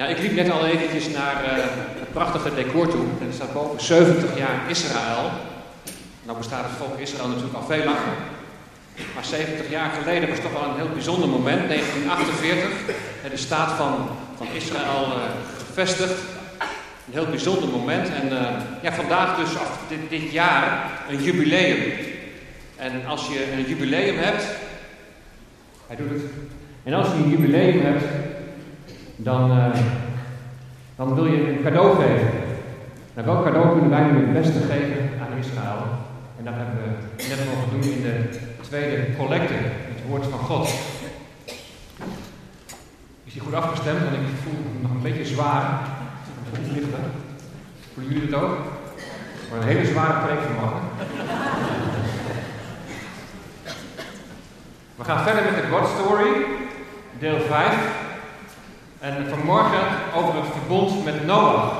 Ja, ik liep net al eventjes naar uh, het prachtige decor toe. En er staat boven 70 jaar Israël. Nou bestaat het volk Israël natuurlijk al veel langer. Maar 70 jaar geleden was toch wel een heel bijzonder moment. 1948, de staat van, van Israël uh, gevestigd. Een heel bijzonder moment. En uh, ja, vandaag dus af dit, dit jaar een jubileum. En als je een jubileum hebt. Hij doet het. En als je een jubileum hebt, dan, uh, dan wil je een cadeau geven. En welk cadeau kunnen wij nu het beste geven aan Israël? En dat hebben we net mogen doen in de tweede collecte, het woord van God. Is die goed afgestemd? Want ik voel me nog een beetje zwaar. Voelen jullie het ook? Maar een hele zware preek vanmorgen. We gaan verder met de God Story, deel 5. En vanmorgen over het verbond met Noach.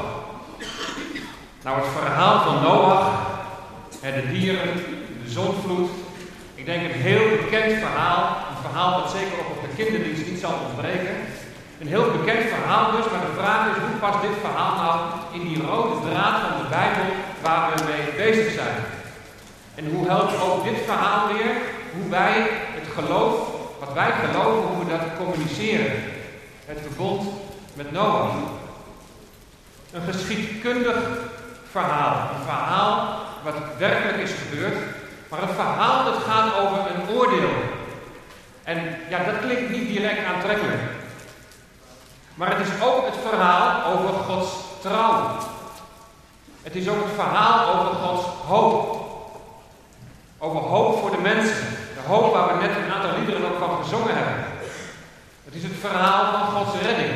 Nou, het verhaal van Noach, de dieren, de zonvloed. Ik denk een heel bekend verhaal. Een verhaal dat zeker ook op de kinderdienst niet zal ontbreken. Een heel bekend verhaal dus, maar de vraag is hoe past dit verhaal nou in die rode draad van de Bijbel waar we mee bezig zijn? En hoe helpt ook dit verhaal weer hoe wij het geloof, wat wij geloven, hoe we dat communiceren? Het verbond met Noach. Een geschiedkundig verhaal. Een verhaal wat werkelijk is gebeurd, maar een verhaal dat gaat over een oordeel. En ja, dat klinkt niet direct aantrekkelijk. Maar het is ook het verhaal over Gods trouw. Het is ook het verhaal over Gods hoop. Over hoop voor de mensen. De hoop waar we net een aantal liederen ook van gezongen hebben. Het is het verhaal van Gods redding.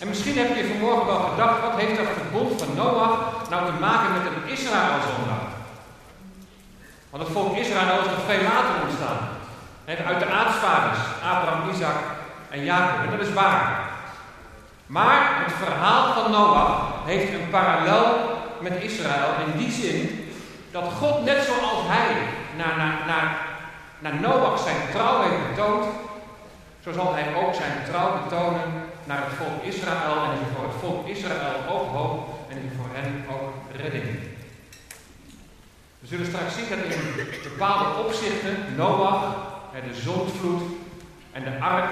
En misschien heb je vanmorgen wel gedacht, wat heeft dat verbond van Noach nou te maken met een Israëlzondag? Want het volk Israël is nog veel later ontstaan. Uit de aartsvaders, Abraham, Isaac en Jacob. En dat is waar. Maar het verhaal van Noach heeft een parallel met Israël in die zin dat God net zoals hij naar, naar, naar, naar Noach zijn trouw heeft betoond, zo zal hij ook zijn trouw betonen naar het volk Israël en is voor het volk Israël ook hoop en is voor hen ook redding. We zullen straks zien dat in bepaalde opzichten Noach, de zondvloed en de ark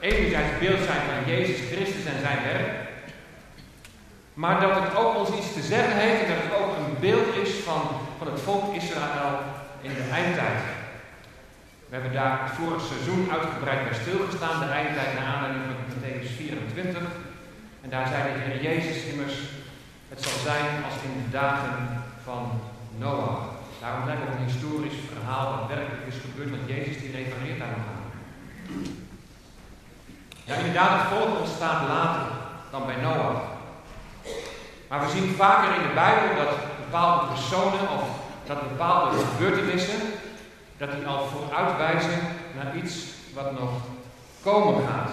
enerzijds beeld zijn van Jezus Christus en zijn werk, maar dat het ook ons iets te zeggen heeft en dat het ook een beeld is van, van het volk Israël in de eindtijd. We hebben daar het vorige seizoen uitgebreid bij stilgestaan, de eindtijd naar aanleiding van Matthäus 24. En daar zei de Heer Jezus immers, het zal zijn als in de dagen van Noach. Daarom lijkt het een historisch verhaal dat werkelijk is gebeurd, want Jezus die refereert daar nog aan. Ja, inderdaad, het volk ontstaat later dan bij Noach. Maar we zien vaker in de Bijbel dat bepaalde personen of dat bepaalde gebeurtenissen, dat die al vooruitwijzen naar iets wat nog komen gaat.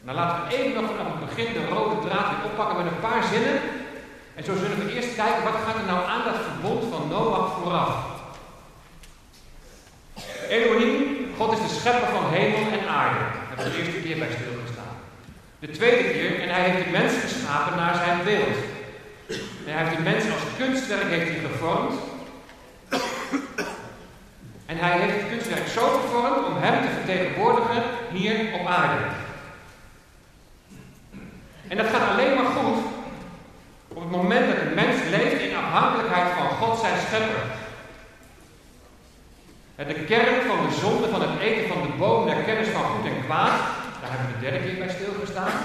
Nou laten we even nog vanaf het begin de rode draad weer oppakken met een paar zinnen. En zo zullen we eerst kijken wat gaat er nou aan dat verbond van Noach vooraf. Elohim, God is de schepper van hemel en aarde. Daar hebben we de eerste keer bij stilgestaan. De tweede keer, en hij heeft de mens geschapen naar zijn beeld. En hij heeft de mens als kunstwerk heeft hij gevormd. En hij heeft het kunstwerk zo gevormd om hem te vertegenwoordigen hier op aarde. En dat gaat alleen maar goed op het moment dat een mens leeft in afhankelijkheid van God zijn schepper. De kern van de zonde van het eten van de boom der kennis van goed en kwaad, daar hebben we de derde keer bij stilgestaan.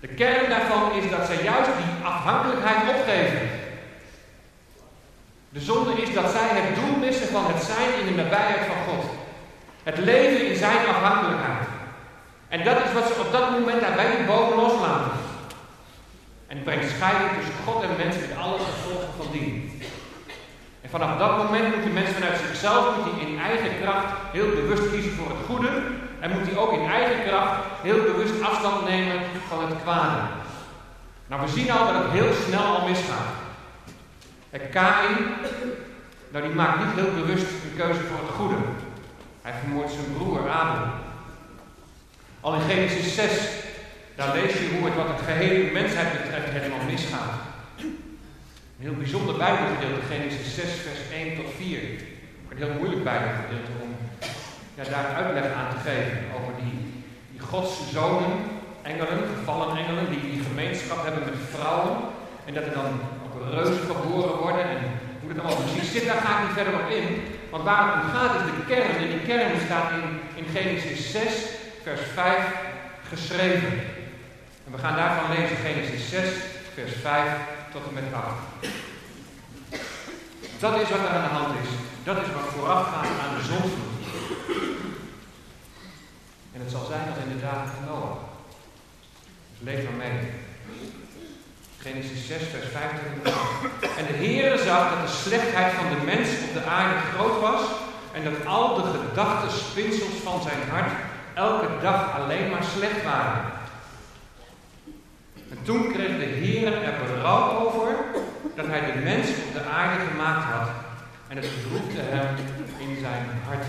De kern daarvan is dat zij juist die afhankelijkheid opgeven. De zonde is dat zij het doel missen van het zijn in de nabijheid van God. Het leven in zijn afhankelijkheid. En dat is wat ze op dat moment daar bij die boom loslaten. En het brengt scheiding tussen God en mens met alle gevolgen van dien. En vanaf dat moment moet de mens vanuit zichzelf moet in eigen kracht heel bewust kiezen voor het goede. En moet hij ook in eigen kracht heel bewust afstand nemen van het kwade. Nou, we zien al dat het heel snel al misgaat. En Kain, nou die maakt niet heel bewust een keuze voor het goede. Hij vermoordt zijn broer Abel. Al in Genesis 6, daar lees je hoe het wat het gehele mensheid betreft helemaal misgaat. Een heel bijzonder Bijbelgedeelte, Genesis 6, vers 1 tot 4. Een heel moeilijk Bijbelgedeelte om ja, daar uitleg aan te geven over die, die Gods zonen, engelen, gevallen engelen, die die gemeenschap hebben met vrouwen. En dat er dan reuzen geboren worden. En hoe dat allemaal precies zit, daar ga ik niet verder op in. Want waar het om gaat is de kern. En die kern staat in, in Genesis 6, vers 5 geschreven. En we gaan daarvan lezen Genesis 6, vers 5 tot en met 8. Dat is wat er aan de hand is. Dat is wat voorafgaat aan de zondvloed. En het zal zijn als in de dagen. Dus lees maar mee. Genesis 6, vers 5 tot En de Heere zag dat de slechtheid van de mens op de aarde groot was en dat al de gedachtenspinsels van zijn hart elke dag alleen maar slecht waren. En toen kreeg de Heer er berouw over dat hij de mens op de aarde gemaakt had. En het bedroefde hem in zijn hart.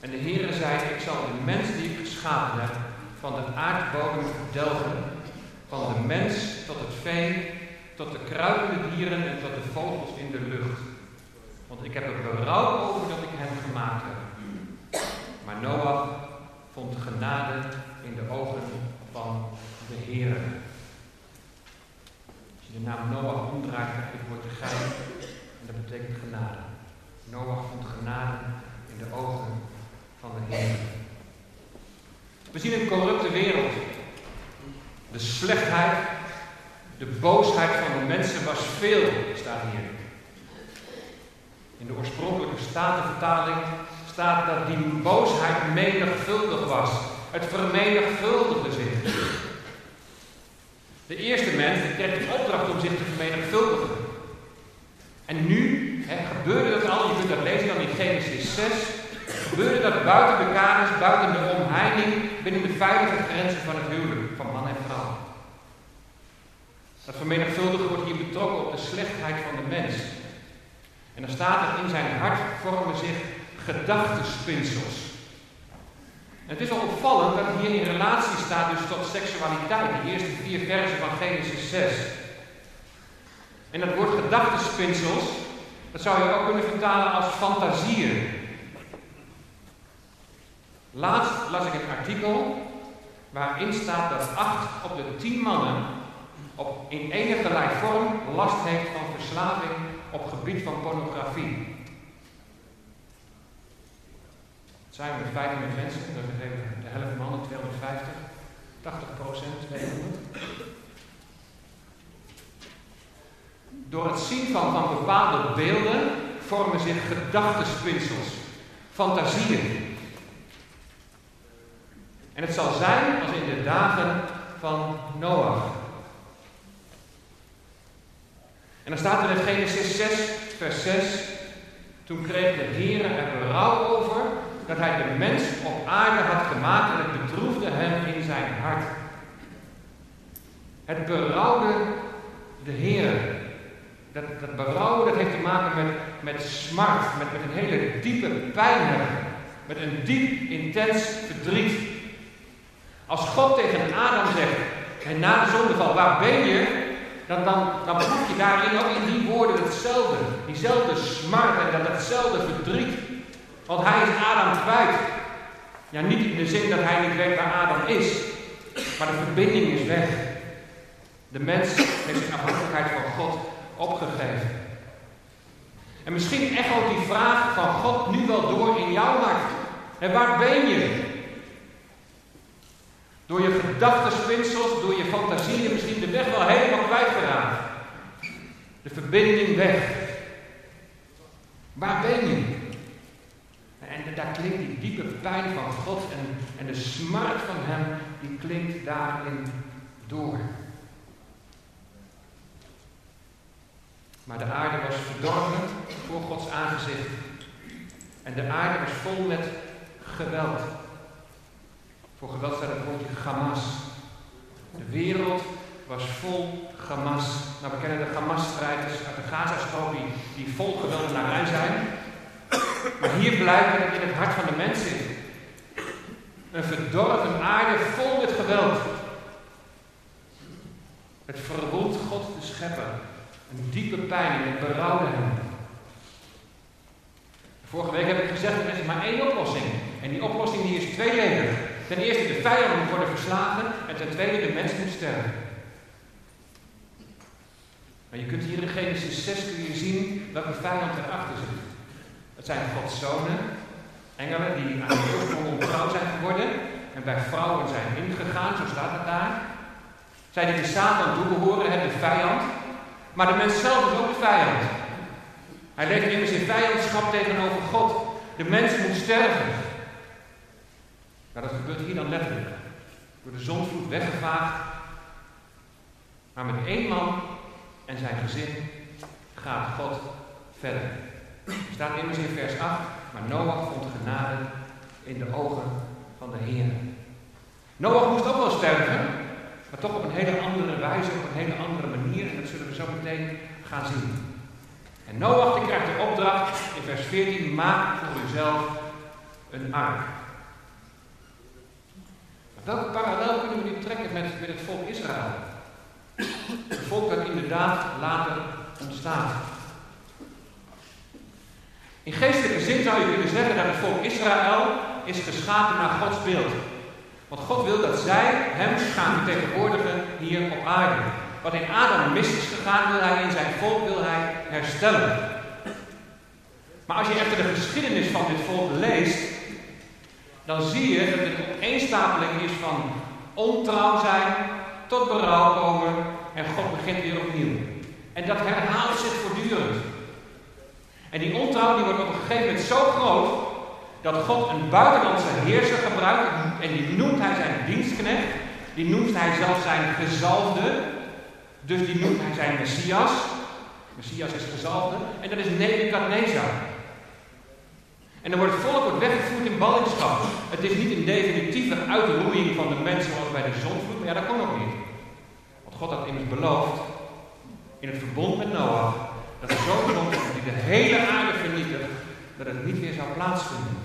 En de Heere zei, ik zal de mens die ik geschapen heb van de aardbodem verdelgen. Van de mens tot het vee, tot de kruipende dieren en tot de vogels in de lucht. Want ik heb er berouw over dat ik hem gemaakt heb. Maar Noach vond genade in de ogen van de Heer. Als je de naam Noach omdraait, krijg je het woord gein. En dat betekent genade. Noach vond genade in de ogen van de Heer. We zien een corrupte wereld. De slechtheid, de boosheid van de mensen was veel, staat hier. In de oorspronkelijke statenvertaling staat dat die boosheid menigvuldig was. Het vermenigvuldigde zich. De eerste mens kreeg de opdracht om zich te vermenigvuldigen. En nu gebeurde dat al, je kunt dat lezen dan in Genesis 6, gebeurde dat buiten de kaders, buiten de omheining, binnen de veilige grenzen van het huwelijk, van man en vrouw. Dat vermenigvuldigen wordt hier betrokken op de slechtheid van de mens. En dan staat er in zijn hart vormen zich gedachtespinsels. het is wel opvallend dat hier in relatie staat dus tot seksualiteit, de eerste vier versen van Genesis 6. En dat woord gedachtespinsels, dat zou je ook kunnen vertalen als fantasieën. Laatst las ik een artikel waarin staat dat acht op de tien mannen op in enige vorm last heeft van verslaving op gebied van pornografie. zijn we met 500 mensen, dat is de helft mannen, 250, 80 procent, 200. Door het zien van, van bepaalde beelden vormen zich gedachtespinsels, fantasieën. En het zal zijn als in de dagen van Noach. En dan staat er in Genesis 6, vers 6. Toen kreeg de Heer er berouw over dat hij de mens op aarde had gemaakt en het bedroefde hem in zijn hart. Het berouwde de Heer. Dat, dat dat heeft te maken met, met smart, met, met een hele diepe pijn. Met een diep, intens verdriet. Als God tegen Adam zegt, en na de zondeval, waar ben je? Dan, dan, dan je daarin ook in die woorden hetzelfde. Diezelfde smart en dat, datzelfde verdriet. Want hij is Adam kwijt. Ja, niet in de zin dat hij niet weet waar Adam is, maar de verbinding is weg. De mens heeft zijn afhankelijkheid van God opgegeven. En misschien echoot die vraag van God nu wel door in jouw hart. En waar ben je? Door je gedachtenspinsels, door je fantasieën misschien de weg wel helemaal kwijtgeraakt. De verbinding weg. Waar ben je? En daar klinkt die diepe pijn van God en, en de smart van Hem, die klinkt daarin door. Maar de aarde was verdorven voor Gods aangezicht. En de aarde was vol met geweld. Voor geweld staat het woordje Hamas. De wereld was vol Hamas. Nou, we kennen de Hamas-strijders uit de Gazastrook die, die vol geweld naar zijn. Maar hier blijkt dat het in het hart van de mens zit. Een verdorven aarde vol met geweld. Het verwond God de schepper. Een diepe pijn en het berouwde hem. Vorige week heb ik gezegd, er is maar één oplossing. En die oplossing die is tweeledig. Ten eerste, de vijand moet worden verslagen. En ten tweede, de mens moet sterven. Maar je kunt hier in Genesis 6 kun je zien welke vijand erachter zit. Het zijn Gods zonen, engelen die aan de oorsprong ontrouw zijn geworden en bij vrouwen zijn ingegaan, zo staat het daar. Zij die de Satan toebehoren, hebben de vijand. Maar de mens zelf is ook de vijand. Hij leeft immers in vijandschap tegenover God. De mens moet sterven. Nou, dat gebeurt hier dan letterlijk. Door de zonvloed weggevaagd. Maar met één man en zijn gezin gaat God verder. Er staat immers in vers 8, maar Noach vond genade in de ogen van de Heer. Noach moest ook wel sterven, maar toch op een hele andere wijze, op een hele andere manier. En dat zullen we zo meteen gaan zien. En Noach krijgt de opdracht in vers 14, maak voor uzelf een ark. Welke parallel kunnen we nu trekken met, met het volk Israël? Het volk dat inderdaad later ontstaat. In geestelijke zin zou je kunnen zeggen dat het volk Israël is geschapen naar Gods beeld. Want God wil dat zij hem gaan vertegenwoordigen hier op aarde. Wat in Adam mis is gegaan, wil hij in zijn volk wil hij herstellen. Maar als je echter de geschiedenis van dit volk leest, dan zie je dat het een opeenstapeling is van ontrouw zijn, tot berouw komen en God begint weer opnieuw. En dat herhaalt zich voortdurend. En die ontrouw die wordt op een gegeven moment zo groot dat God een buitenlandse heerser gebruikt en die noemt hij zijn dienstknecht, die noemt hij zelfs zijn gezalfde, dus die noemt hij zijn Messias. Messias is gezalfde en dat is Nebukadnezar. En dan wordt het volk wordt weggevoerd in ballingschap. Het is niet een definitieve uitroeiing van de mensen zoals bij de zonvloed, maar ja, dat kon ook niet. Want God had immers beloofd in het verbond met Noach dat er zo komt die de hele aarde vernietigt, dat het niet weer zou plaatsvinden.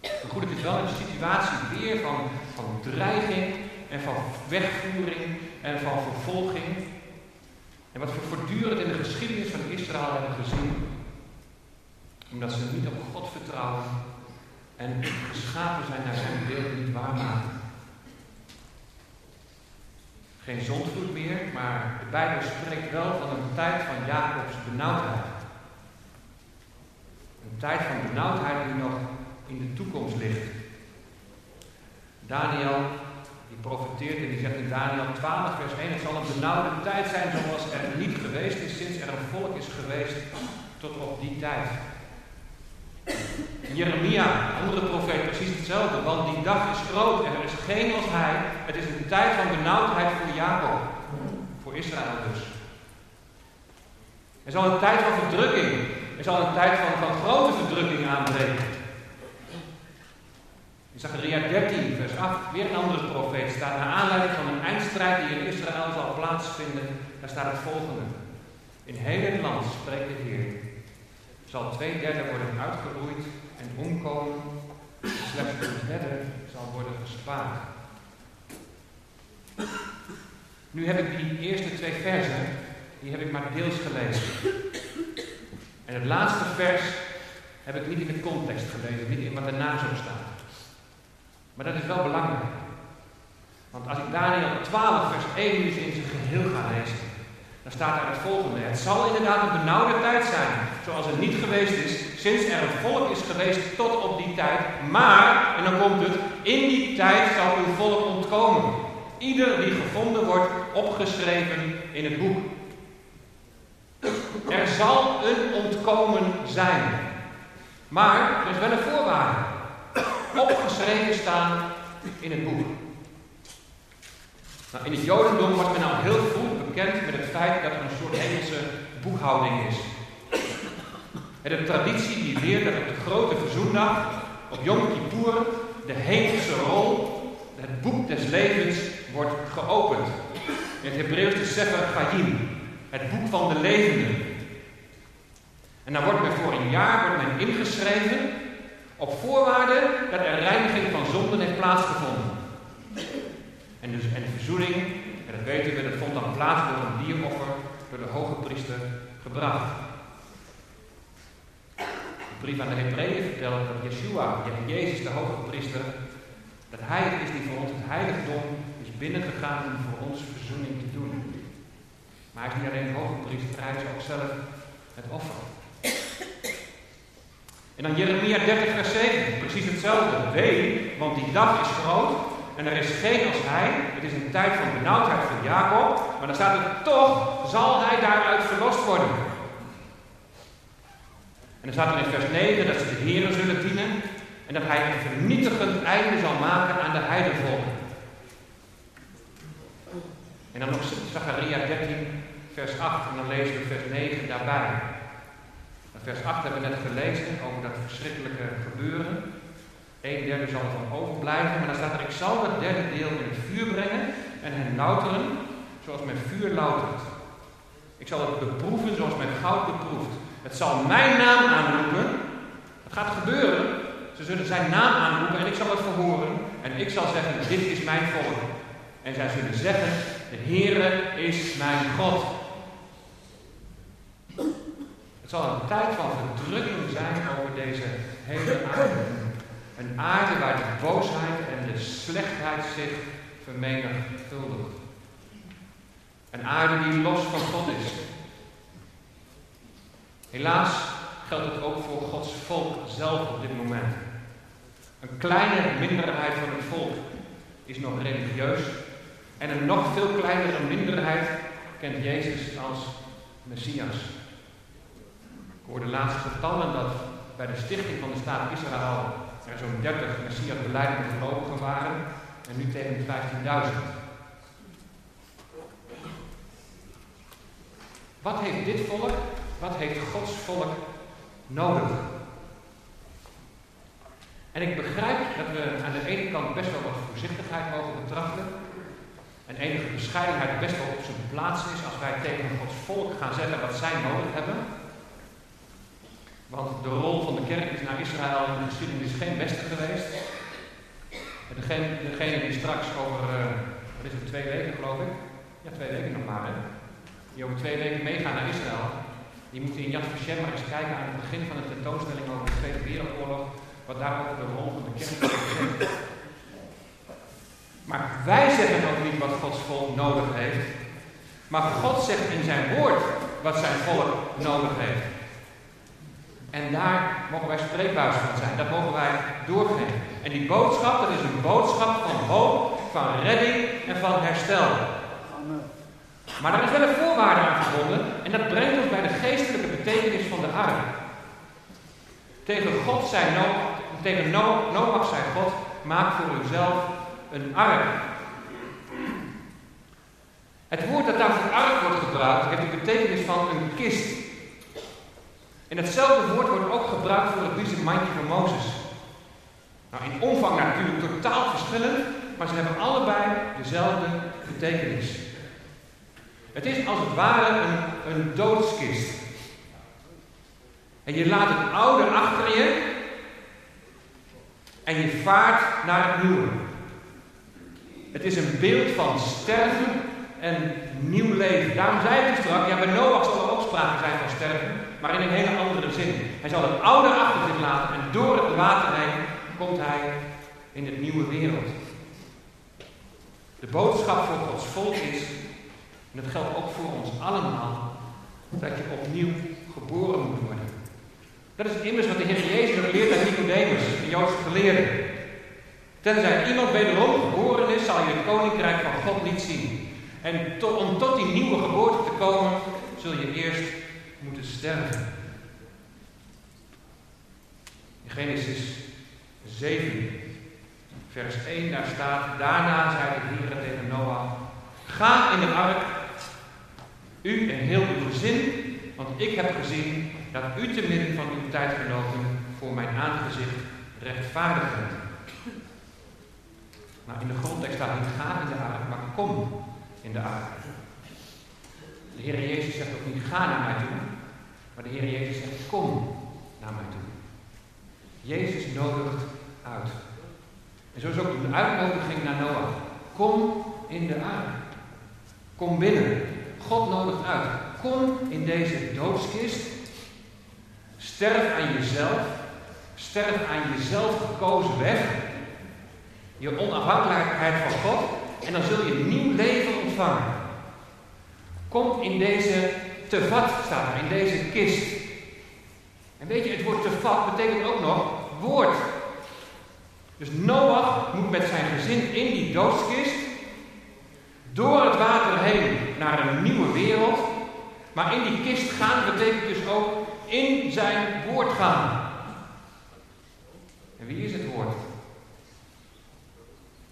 Maar goed, het is wel een situatie weer van, van dreiging en van wegvoering en van vervolging. En wat we voortdurend in de geschiedenis van Israël hebben gezien, omdat ze niet op God vertrouwen en geschapen zijn naar zijn beeld niet waarmaken. Geen zondvloed meer, maar de Bijbel spreekt wel van een tijd van Jacobs benauwdheid. Een tijd van benauwdheid die nog in de toekomst ligt. Daniel, die profeteert en die zegt in Daniel 12, vers 1: Het zal een benauwde tijd zijn zoals er niet geweest is sinds er een volk is geweest tot op die tijd. Jeremia, andere profeet, precies hetzelfde. Want die dag is groot en er is geen als hij. Het is een tijd van benauwdheid voor Jacob. Voor Israël dus. Er zal een tijd van verdrukking. Er zal een tijd van, van grote verdrukking aanbreken. In Zachariah 13, vers 8, weer een andere profeet staat. Naar aanleiding van een eindstrijd die in Israël zal plaatsvinden, daar staat het volgende. In heel het land spreekt de Heer zal twee derde worden uitgeroeid en omkomen. Slechts een derde zal worden gespaard. Nu heb ik die eerste twee versen, die heb ik maar deels gelezen. En het laatste vers heb ik niet in de context gelezen, niet in wat erna zo staat. Maar dat is wel belangrijk. Want als ik Daniel 12 vers 1 in zijn geheel ga lezen, dan staat daar het volgende. Het zal inderdaad een benauwde tijd zijn, zoals het niet geweest is, sinds er een volk is geweest tot op die tijd. Maar, en dan komt het, in die tijd zal uw volk ontkomen. Ieder die gevonden wordt, opgeschreven in het boek. Er zal een ontkomen zijn. Maar er is wel een voorwaarde. Opgeschreven staan in het boek. Nou, in het Jodendom was men al heel vroeg bekend met het feit dat er een soort hemelse boekhouding is. En een traditie die leert dat op de grote verzoendag, op Yom Kippur, de hemelse rol, het boek des levens, wordt geopend. In het Hebreeuws de Sefer Chaim, het boek van de levenden. En dan wordt men voor een jaar wordt men ingeschreven Op voorwaarde dat er reiniging van zonden heeft plaatsgevonden. En, dus, en de verzoening, en dat weten we, dat vond dan plaats door een dieroffer door de hoge priester gebracht. De brief aan de Hebreeën vertelt dat Yeshua, Jezus de hoge priester, dat hij is die voor ons het heiligdom is binnengegaan om voor ons verzoening te doen. Maar hij is niet alleen de hoge priester, hij is ook zelf het offer. En dan Jeremia 30 vers 7, precies hetzelfde. Wee, want die dag is groot en er is geen als hij. Het is een tijd van benauwdheid voor Jacob, maar dan staat er toch, zal hij daaruit verlost worden. En dan staat er in vers 9 dat ze de Heren zullen dienen en dat hij een vernietigend einde zal maken aan de heidenvolken. En dan nog Zacharia 13, vers 8 en dan lezen we vers 9 daarbij. Vers 8 hebben we net gelezen over dat verschrikkelijke gebeuren. Een derde zal ervan overblijven, maar dan staat er: Ik zal dat derde deel in het vuur brengen en hen louteren zoals men vuur loutert. Ik zal het beproeven zoals men goud beproeft. Het zal mijn naam aanroepen. Het gaat gebeuren. Ze zullen zijn naam aanroepen en ik zal het verhoren. En ik zal zeggen: Dit is mijn volk. En zij zullen zeggen: De Heere is mijn God. Het zal een tijd van verdrukking zijn over deze hele aarde. Een aarde waar de boosheid en de slechtheid zich vermenigvuldigen. Een aarde die los van God is. Helaas geldt het ook voor Gods volk zelf op dit moment. Een kleine minderheid van het volk is nog religieus en een nog veel kleinere minderheid kent Jezus als Messias. Ik hoorde laatst getallen dat bij de stichting van de staat Israël er zo'n 30 Messias beleidende gelovigen waren en nu tegen de 15.000. Wat heeft dit volk, wat heeft Gods volk nodig? En ik begrijp dat we aan de ene kant best wel wat voorzichtigheid mogen betrachten. En enige bescheidenheid best wel op zijn plaats is als wij tegen Gods volk gaan zeggen wat zij nodig hebben. Want de rol van de kerk is naar Israël in de geschiedenis geen beste geweest. Degene, degene die straks over, uh, wat is het, twee weken geloof ik? Ja, twee weken nog maar? Die over twee weken meegaan naar Israël. Die moeten in Yad Vashem maar eens kijken aan het begin van de tentoonstelling over de Tweede Wereldoorlog. Wat daarover de rol van de kerk is. Maar wij zeggen ook niet wat Gods volk nodig heeft. Maar God zegt in zijn woord wat zijn volk nodig heeft. En daar mogen wij spreekbuis van zijn. Dat mogen wij doorgeven. En die boodschap, dat is een boodschap van hoop, van redding en van herstel. Maar er is wel een voorwaarde aan verbonden. En dat brengt ons bij de geestelijke betekenis van de ark. Tegen God zei Noach, tegen Noach zei God, maak voor uzelf een ark. Het woord dat daar voor ark wordt gebruikt, heeft de betekenis van een kist. En hetzelfde woord wordt ook gebruikt voor het biezenmandje van Mozes. Nou, in omvang natuurlijk totaal verschillend, maar ze hebben allebei dezelfde betekenis. Het is als het ware een, een doodskist. En je laat het oude achter je en je vaart naar het nieuwe. Het is een beeld van sterven en nieuw leven. Daarom zei ik straks, ja, bij Noach zal er ook sprake zijn van sterven maar in een hele andere zin. Hij zal het oude achter zich laten en door het water komt hij in het nieuwe wereld. De boodschap voor Gods volk is, en dat geldt ook voor ons allemaal, dat je opnieuw geboren moet worden. Dat is immers wat de Heer Jezus leert aan Nicodemus, de Joodse geleerde. Tenzij iemand wederom geboren is, zal je het koninkrijk van God niet zien. En om tot die nieuwe geboorte te komen, zul je eerst Genesis 7, vers 1, daar staat: Daarna zei de Heer tegen Noach: Ga in de ark, u en heel uw gezin, want ik heb gezien dat u te midden van uw tijdgenoten voor mijn aangezicht rechtvaardig bent. Nou, in de grondtekst staat niet ga in de ark, maar kom in de ark. De Heer Jezus zegt ook niet ga naar mij toe, maar de Heer Jezus zegt kom naar mij toe. Jezus nodigt uit. En zo is ook de uitnodiging naar Noach. Kom in de ark. Kom binnen. God nodigt uit. Kom in deze doodskist. Sterf aan jezelf. Sterf aan jezelf gekozen weg. Je onafhankelijkheid van God. En dan zul je nieuw leven ontvangen. Kom in deze tevat, staat er, in deze kist. En weet je, het woord tevat betekent ook nog woord. Dus Noach moet met zijn gezin in die doodskist door het water heen naar een nieuwe wereld. Maar in die kist gaan betekent dus ook in zijn woord gaan. En wie is het woord?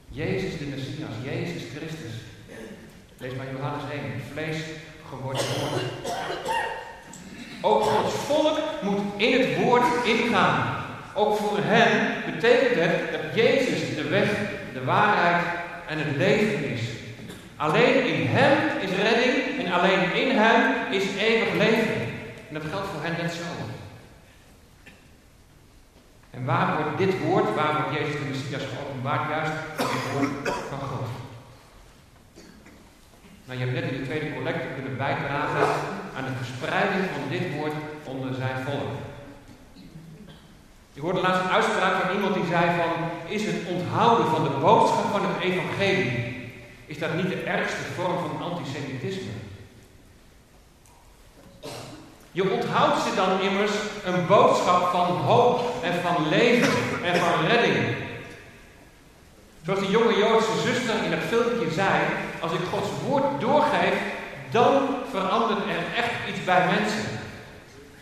Jezus de Messias, Jezus Christus. Lees maar Johannes 1, vlees geworden woord. Ook Gods volk moet in het woord ingaan. Ook voor hen betekent het dat Jezus de weg, de waarheid en het leven is. Alleen in Hem is redding en alleen in Hem is eeuwig leven. En dat geldt voor hen net zo. En waar wordt dit woord, waar wordt Jezus de Messias geopenbaard? Juist het woord van God. Nou, je hebt net in de tweede collecte kunnen bijdragen aan de verspreiding van dit woord onder zijn volk. Ik hoorde laatst een uitspraak van iemand die zei van, is het onthouden van de boodschap van het evangelie, is dat niet de ergste vorm van antisemitisme? Je onthoudt ze dan immers een boodschap van hoop en van leven en van redding. Zoals die jonge Joodse zuster in het filmpje zei, als ik Gods woord doorgeef, dan verandert er echt iets bij mensen.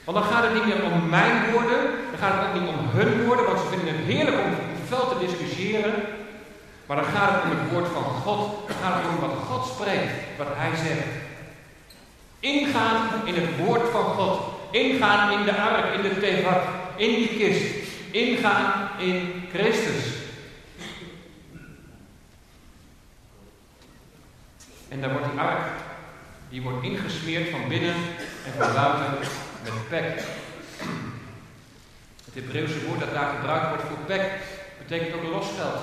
Want dan gaat het niet meer om mijn woorden, dan gaat het ook niet om hun woorden, want ze vinden het heerlijk om fel te discussiëren. Maar dan gaat het om het woord van God, dan gaat het om wat God spreekt, wat Hij zegt. Ingaan in het woord van God. Ingaan in de ark, in de tevat, in die kist. Ingaan in Christus. En dan wordt die ark, die wordt ingesmeerd van binnen en van buiten met pek. Het Hebreeuwse woord dat daar gebruikt wordt voor pek, betekent ook losgeld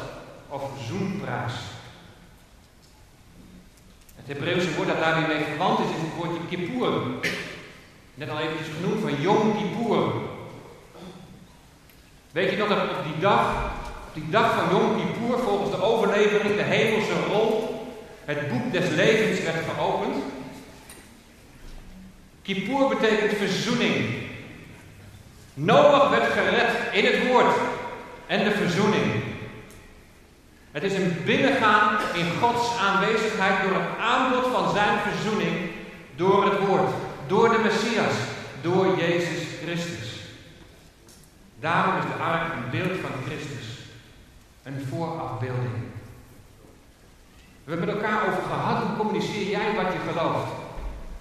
of zoenprijs. Het Hebreeuwse woord dat daar weer mee verwant is, is het woordje kippur. Net al eventjes genoemd van Yom Kippur. Weet je nog dat op die dag, op die dag van Yom Kippur, volgens de overlevering, de hemelse rol, het boek des levens werd geopend? Kippur betekent verzoening. Noach werd gered in het woord en de verzoening. Het is een binnengaan in Gods aanwezigheid door het aanbod van zijn verzoening door het woord, door de Messias, door Jezus Christus. Daarom is de ark een beeld van Christus, een voorafbeelding. We hebben met elkaar over gehad hoe communiceer jij wat je gelooft.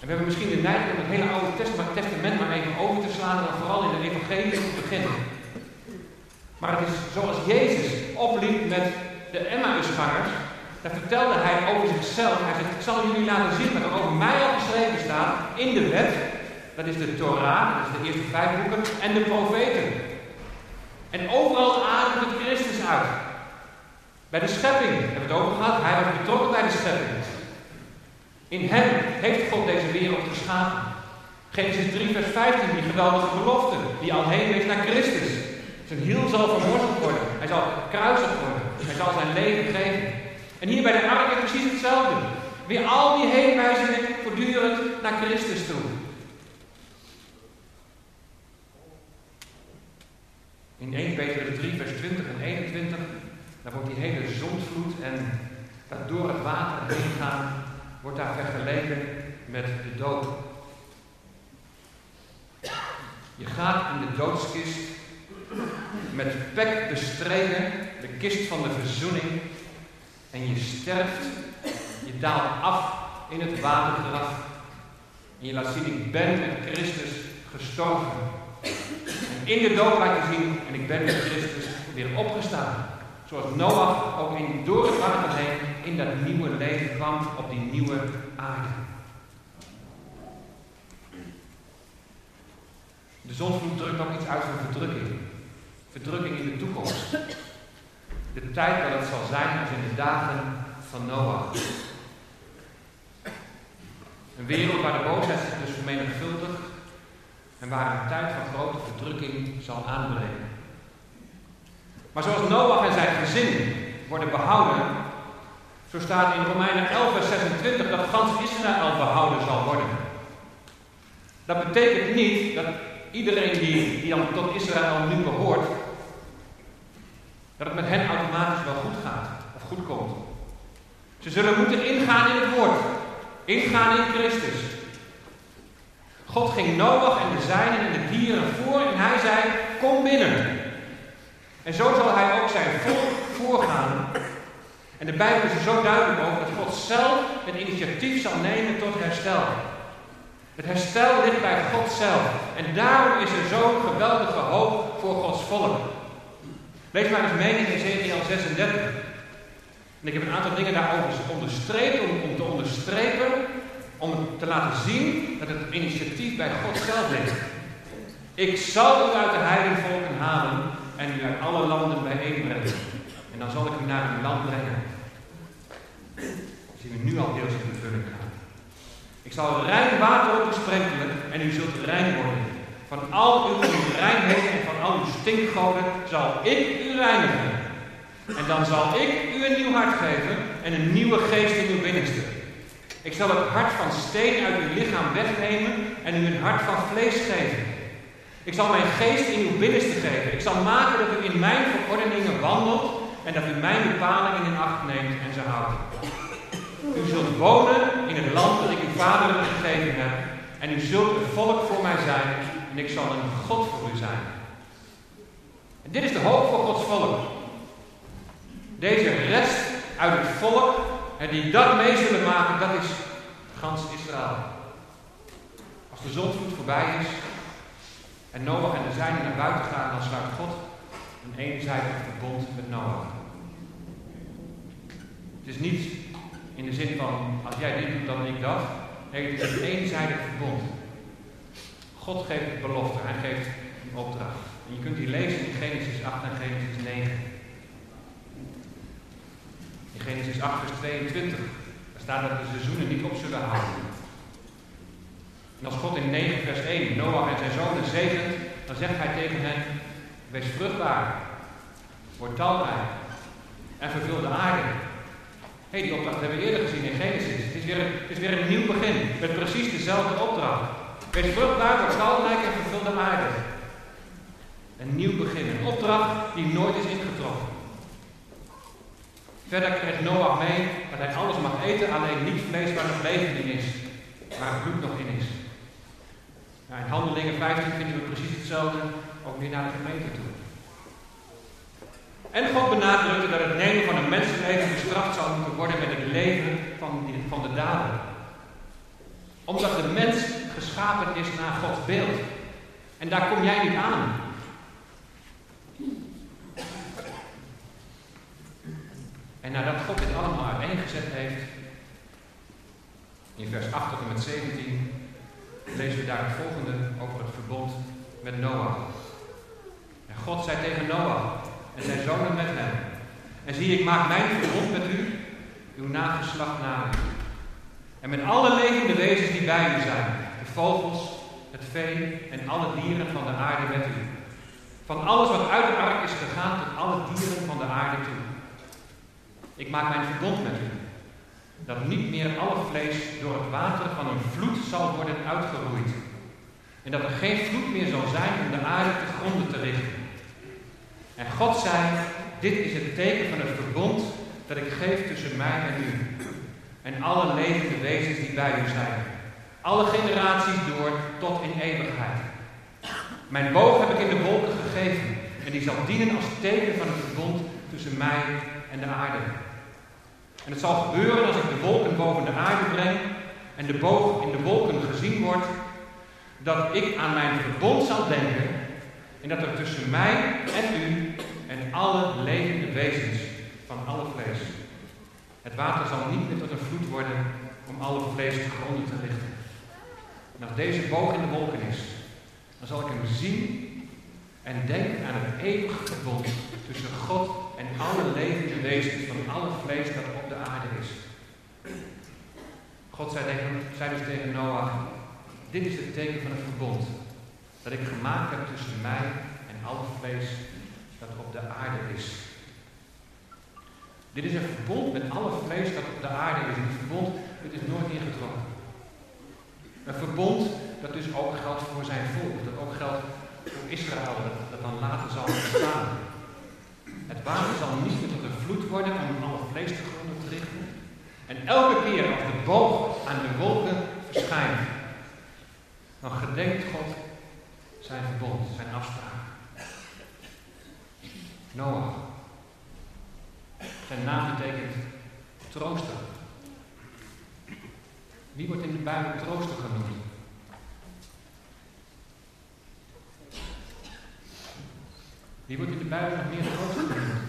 We hebben misschien de neiging om het hele Oude Testament maar even over te slaan en vooral in de evangelie te beginnen. Maar het is zoals Jezus opliep met de Emmausgangers, daar vertelde hij over zichzelf. Hij zegt, ik zal jullie laten zien wat er over mij al geschreven staat in de wet. Dat is de Torah, dat is de eerste vijf boeken, en de profeten. En overal ademt het Christus uit. Bij de schepping hebben we het over gehad. Hij was betrokken bij de schepping. In hem heeft God deze wereld geschapen. Genesis 3, vers 15, die geweldige belofte, die al heen is naar Christus. Zijn hiel zal vermorzeld worden. Hij zal kruisig worden. Hij zal zijn leven geven. En hier bij de ark is precies hetzelfde. Weer al die heenwijzingen voortdurend naar Christus toe. In 1 Petrus 3, vers 20 en 21, daar wordt die hele zondvloed en dat door het water heen gaan, wordt daar vergeleken met de dood. Je gaat in de doodskist met pek bestreden, de kist van de verzoening, en je sterft, je daalt af in het watergraf. En je laat zien, ik ben met Christus gestorven. En in de dood laat je zien, en ik ben met Christus weer opgestaan. Zoals Noach ook in, door het water heen in dat nieuwe leven kwam op die nieuwe aarde. De zonsvloed drukt ook iets uit van verdrukking. verdrukking in de toekomst. De tijd dat het zal zijn als in de dagen van Noach. Een wereld waar de boosheid zich dus vermenigvuldigt en waar een tijd van grote verdrukking zal aanbreken. Maar zoals Noach en zijn gezin worden behouden, zo staat in Romeinen 11, vers 26 dat gans Israël behouden zal worden. Dat betekent niet dat iedereen die, die dan tot Israël nu behoort, dat het met hen automatisch wel goed gaat of goed komt. Ze zullen moeten ingaan in het woord, ingaan in Christus. God ging Noach en de zijnen en de dieren voor en hij zei: Kom binnen. En zo zal hij ook zijn volk voorgaan. En de Bijbel is er zo duidelijk over dat God zelf het initiatief zal nemen tot herstel. Het herstel ligt bij God zelf. En daarom is er zo'n geweldige hoop voor Gods volk. Lees maar eens mee in Ezekiel 36. En ik heb een aantal dingen daarover onderstreept om, om te onderstrepen, om te laten zien dat het initiatief bij God zelf ligt. Ik zal u uit de heidenvolken halen en u uit alle landen bijeenbrengen. En dan zal ik u naar uw land brengen. Dat zien we nu al deels in vervulling gaan. Ik zal rein water op u sprenkelen en u zult rein worden. Van al uw reinheden en van al uw stinkgoden zal ik u reinigen. En dan zal ik u een nieuw hart geven en een nieuwe geest in uw binnenste. Ik zal het hart van steen uit uw lichaam wegnemen en u een hart van vlees geven. Ik zal mijn geest in uw binnenste geven. Ik zal maken dat u in mijn verordeningen wandelt en dat u mijn bepalingen in acht neemt en ze houdt. U zult wonen in het land dat ik uw vader gegeven heb en u zult een volk voor mij zijn en ik zal een God voor u zijn. En dit is de hoop voor Gods volk. Deze rest uit het volk, en die dat mee zullen maken, dat is gans Israël. Als de zondvloed voorbij is en Noach en de zijnen naar buiten gaan, dan sluit God een eenzijdig verbond met Noach. Het is niet in de zin van, als jij dit doet, dan ik dat. Nee, het is een eenzijdig verbond. God geeft een belofte, hij geeft een opdracht. En je kunt die lezen in Genesis 8 en Genesis 9. In Genesis 8, vers 22. Daar staat dat de seizoenen niet op zullen houden. En als God in 9, vers 1 Noach en zijn zonen zegent, dan zegt hij tegen hen: Wees vruchtbaar, word talrijk en vervul de aarde. Hé, hey, die opdracht hebben we eerder gezien in Genesis. Het is, weer het is weer een nieuw begin met precies dezelfde opdracht. Wees vruchtbaar, word talrijk en vervul de aarde. Een nieuw begin, een opdracht die nooit is ingetrokken. Verder kreeg Noach mee dat hij alles mag eten, alleen niet vlees waar nog leven in is, waar bloed nog in is. Nou, in Handelingen 15 vinden we precies hetzelfde, ook weer naar de gemeente toe. En God benadrukte dat het nemen van een mensenleven bestraft zou moeten worden met het leven van, van de dader. Omdat de mens geschapen is naar Gods beeld. En daar kom jij niet aan. En nadat God dit allemaal uiteengezet heeft, in vers 8 tot en met 17, lezen we daar het volgende over het verbond met Noach. God zei tegen Noach en zijn zonen met hem. En zie, ik maak mijn verbond met u, uw nageslacht na. En met alle levende wezens die bij u zijn, de vogels, het vee en alle dieren van de aarde met u. Van alles wat uit de ark is gegaan tot alle dieren van de aarde toe. Ik maak mijn verbond met u. Dat niet meer alle vlees door het water van een vloed zal worden uitgeroeid. En dat er geen vloed meer zal zijn om de aarde te gronden te richten. En God zei, dit is het teken van het verbond dat ik geef tussen mij en u. En alle levende wezens die bij u zijn. Alle generaties door tot in eeuwigheid. Mijn boog heb ik in de wolken gegeven. En die zal dienen als teken van het verbond tussen mij en de aarde. En het zal gebeuren als ik de wolken boven de aarde breng en de boog in de wolken gezien wordt, dat ik aan mijn verbond zal denken en dat er tussen mij en u en alle levende wezens van alle vlees. Het water zal niet meer tot een vloed worden om alle vlees te gronden te richten. En als deze boog in de wolken is, dan zal ik hem zien En denk aan het eeuwige verbond tussen God en alle levende wezens van alle vlees dat op de aarde is. God zei, tegen, zei dus tegen Noach, dit is het teken van het verbond dat ik gemaakt heb tussen mij en alle vlees dat op de aarde is. Dit is een verbond met alle vlees dat op de aarde is. Een verbond, het is nooit ingetrokken. Een verbond dat dus ook geldt voor zijn volk, dat ook geldt voor Israël, dat, dan later zal bestaan. Het water zal niet meer tot een vloed worden om alle vlees te gronden te richten. En elke keer als de boog aan de wolken verschijnt, dan gedenkt God zijn verbond, zijn afspraak. Noach. Zijn naam betekent trooster. Wie wordt in de Bijbel trooster genoemd? Wie wordt in de Bijbel nog meer trooster genoemd?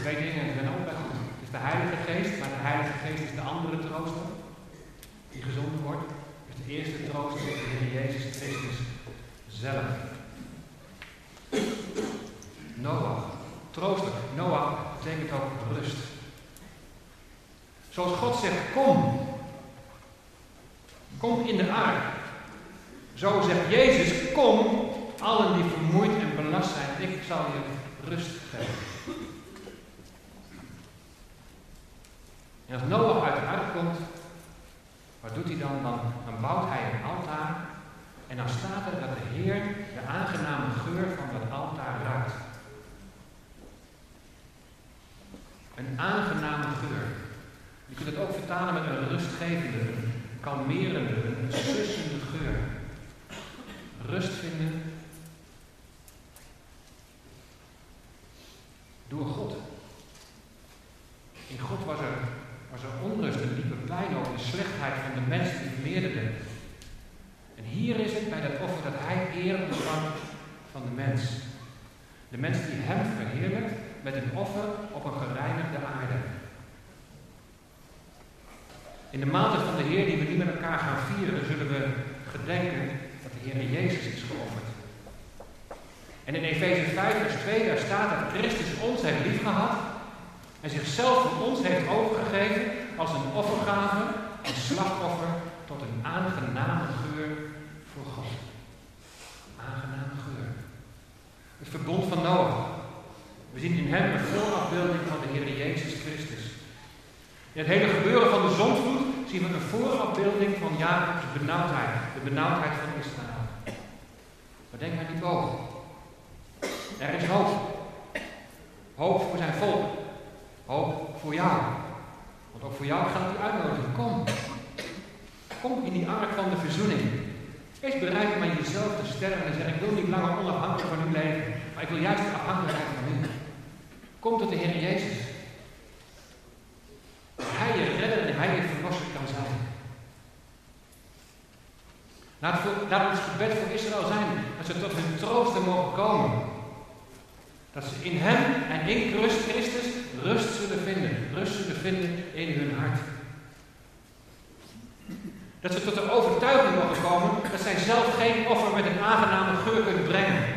Twee dingen zijn ook bij. Het is de Heilige Geest, maar de Heilige Geest is de andere trooster die gezonden wordt. Dus de eerste trooster is de Jezus Christus zelf. Noach. Trooster. Noach betekent ook rust. Zoals God zegt, kom. Kom in de aarde. Zo zegt Jezus, kom, allen die vermoeid en belast zijn, ik zal je rust geven. En als Noach uit de aarde komt, wat doet hij dan? dan? Dan bouwt hij een altaar en dan staat er dat de Heer de aangename geur van dat altaar ruikt. Een aangename geur. Je kunt het ook vertalen met een rustgevende, kalmerende, sussende geur. Rust vinden door God. In God was er, was onrust, een diepe pijn over de slechtheid van de mensen die vermeerderden. En hier is het bij dat offer dat hij eer ontvangt van de mens. De mens die hem verheerlijkt met een offer op een gereinigde aarde. In de maaltijd van de Heer die we nu met elkaar gaan vieren, zullen we gedenken dat de Heer Jezus is geofferd. En in Efeze 5 vers 2 daar staat dat Christus ons heeft liefgehad en zichzelf voor ons heeft overgegeven als een offergave, een slachtoffer tot een aangename geur voor God. Aangename geur. Het verbond van Noach. We zien in hem een voorafbeelding van de Heer Jezus Christus. In het hele gebeuren van de zondvloed zien we een voorafbeelding van Jacob's benauwdheid, de benauwdheid van Israël. Maar denk aan die boog. Er is hoop. Hoop voor zijn volk. Hoop voor jou. Want ook voor jou geldt die uitnodiging. Kom. Kom in die ark van de verzoening. Wees bereid om jezelf te sterven en zeggen: Ik wil niet langer onafhankelijk van u leven, maar ik wil juist afhankelijkheid van u. Kom tot de Heer Jezus. Hij je redder en Hij je verlosser kan zijn. Laat, laat ons gebed voor Israël zijn dat ze tot hun troosten mogen komen. Dat ze in Hem en in Christus rust zullen vinden. Rust zullen vinden in hun hart. Dat ze tot de overtuiging mogen komen dat zij zelf geen offer met een aangename geur kunnen brengen.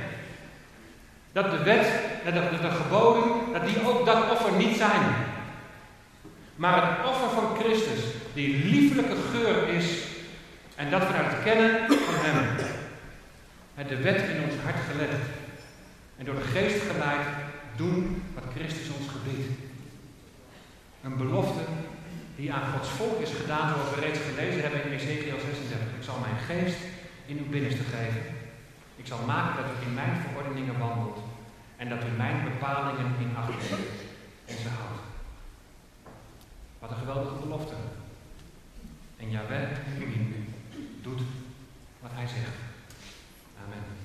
Dat de wet, dat de, de geboden, dat die ook dat offer niet zijn. Maar het offer van Christus, die lieflijke geur is, en dat vanuit het kennen van Hem. Het de wet in ons hart gelegd. En door de geest geleid doen wat Christus ons gebiedt. Een belofte die aan Gods volk is gedaan, zoals we reeds gelezen hebben in Ezekiel 36. Ik zal mijn geest in uw binnenste geven. Ik zal maken dat u in mijn verordeningen wandelt en dat u mijn bepalingen in acht neemt en ze houdt. Wat een geweldige belofte. En Jawel, doet wat hij zegt. Amen.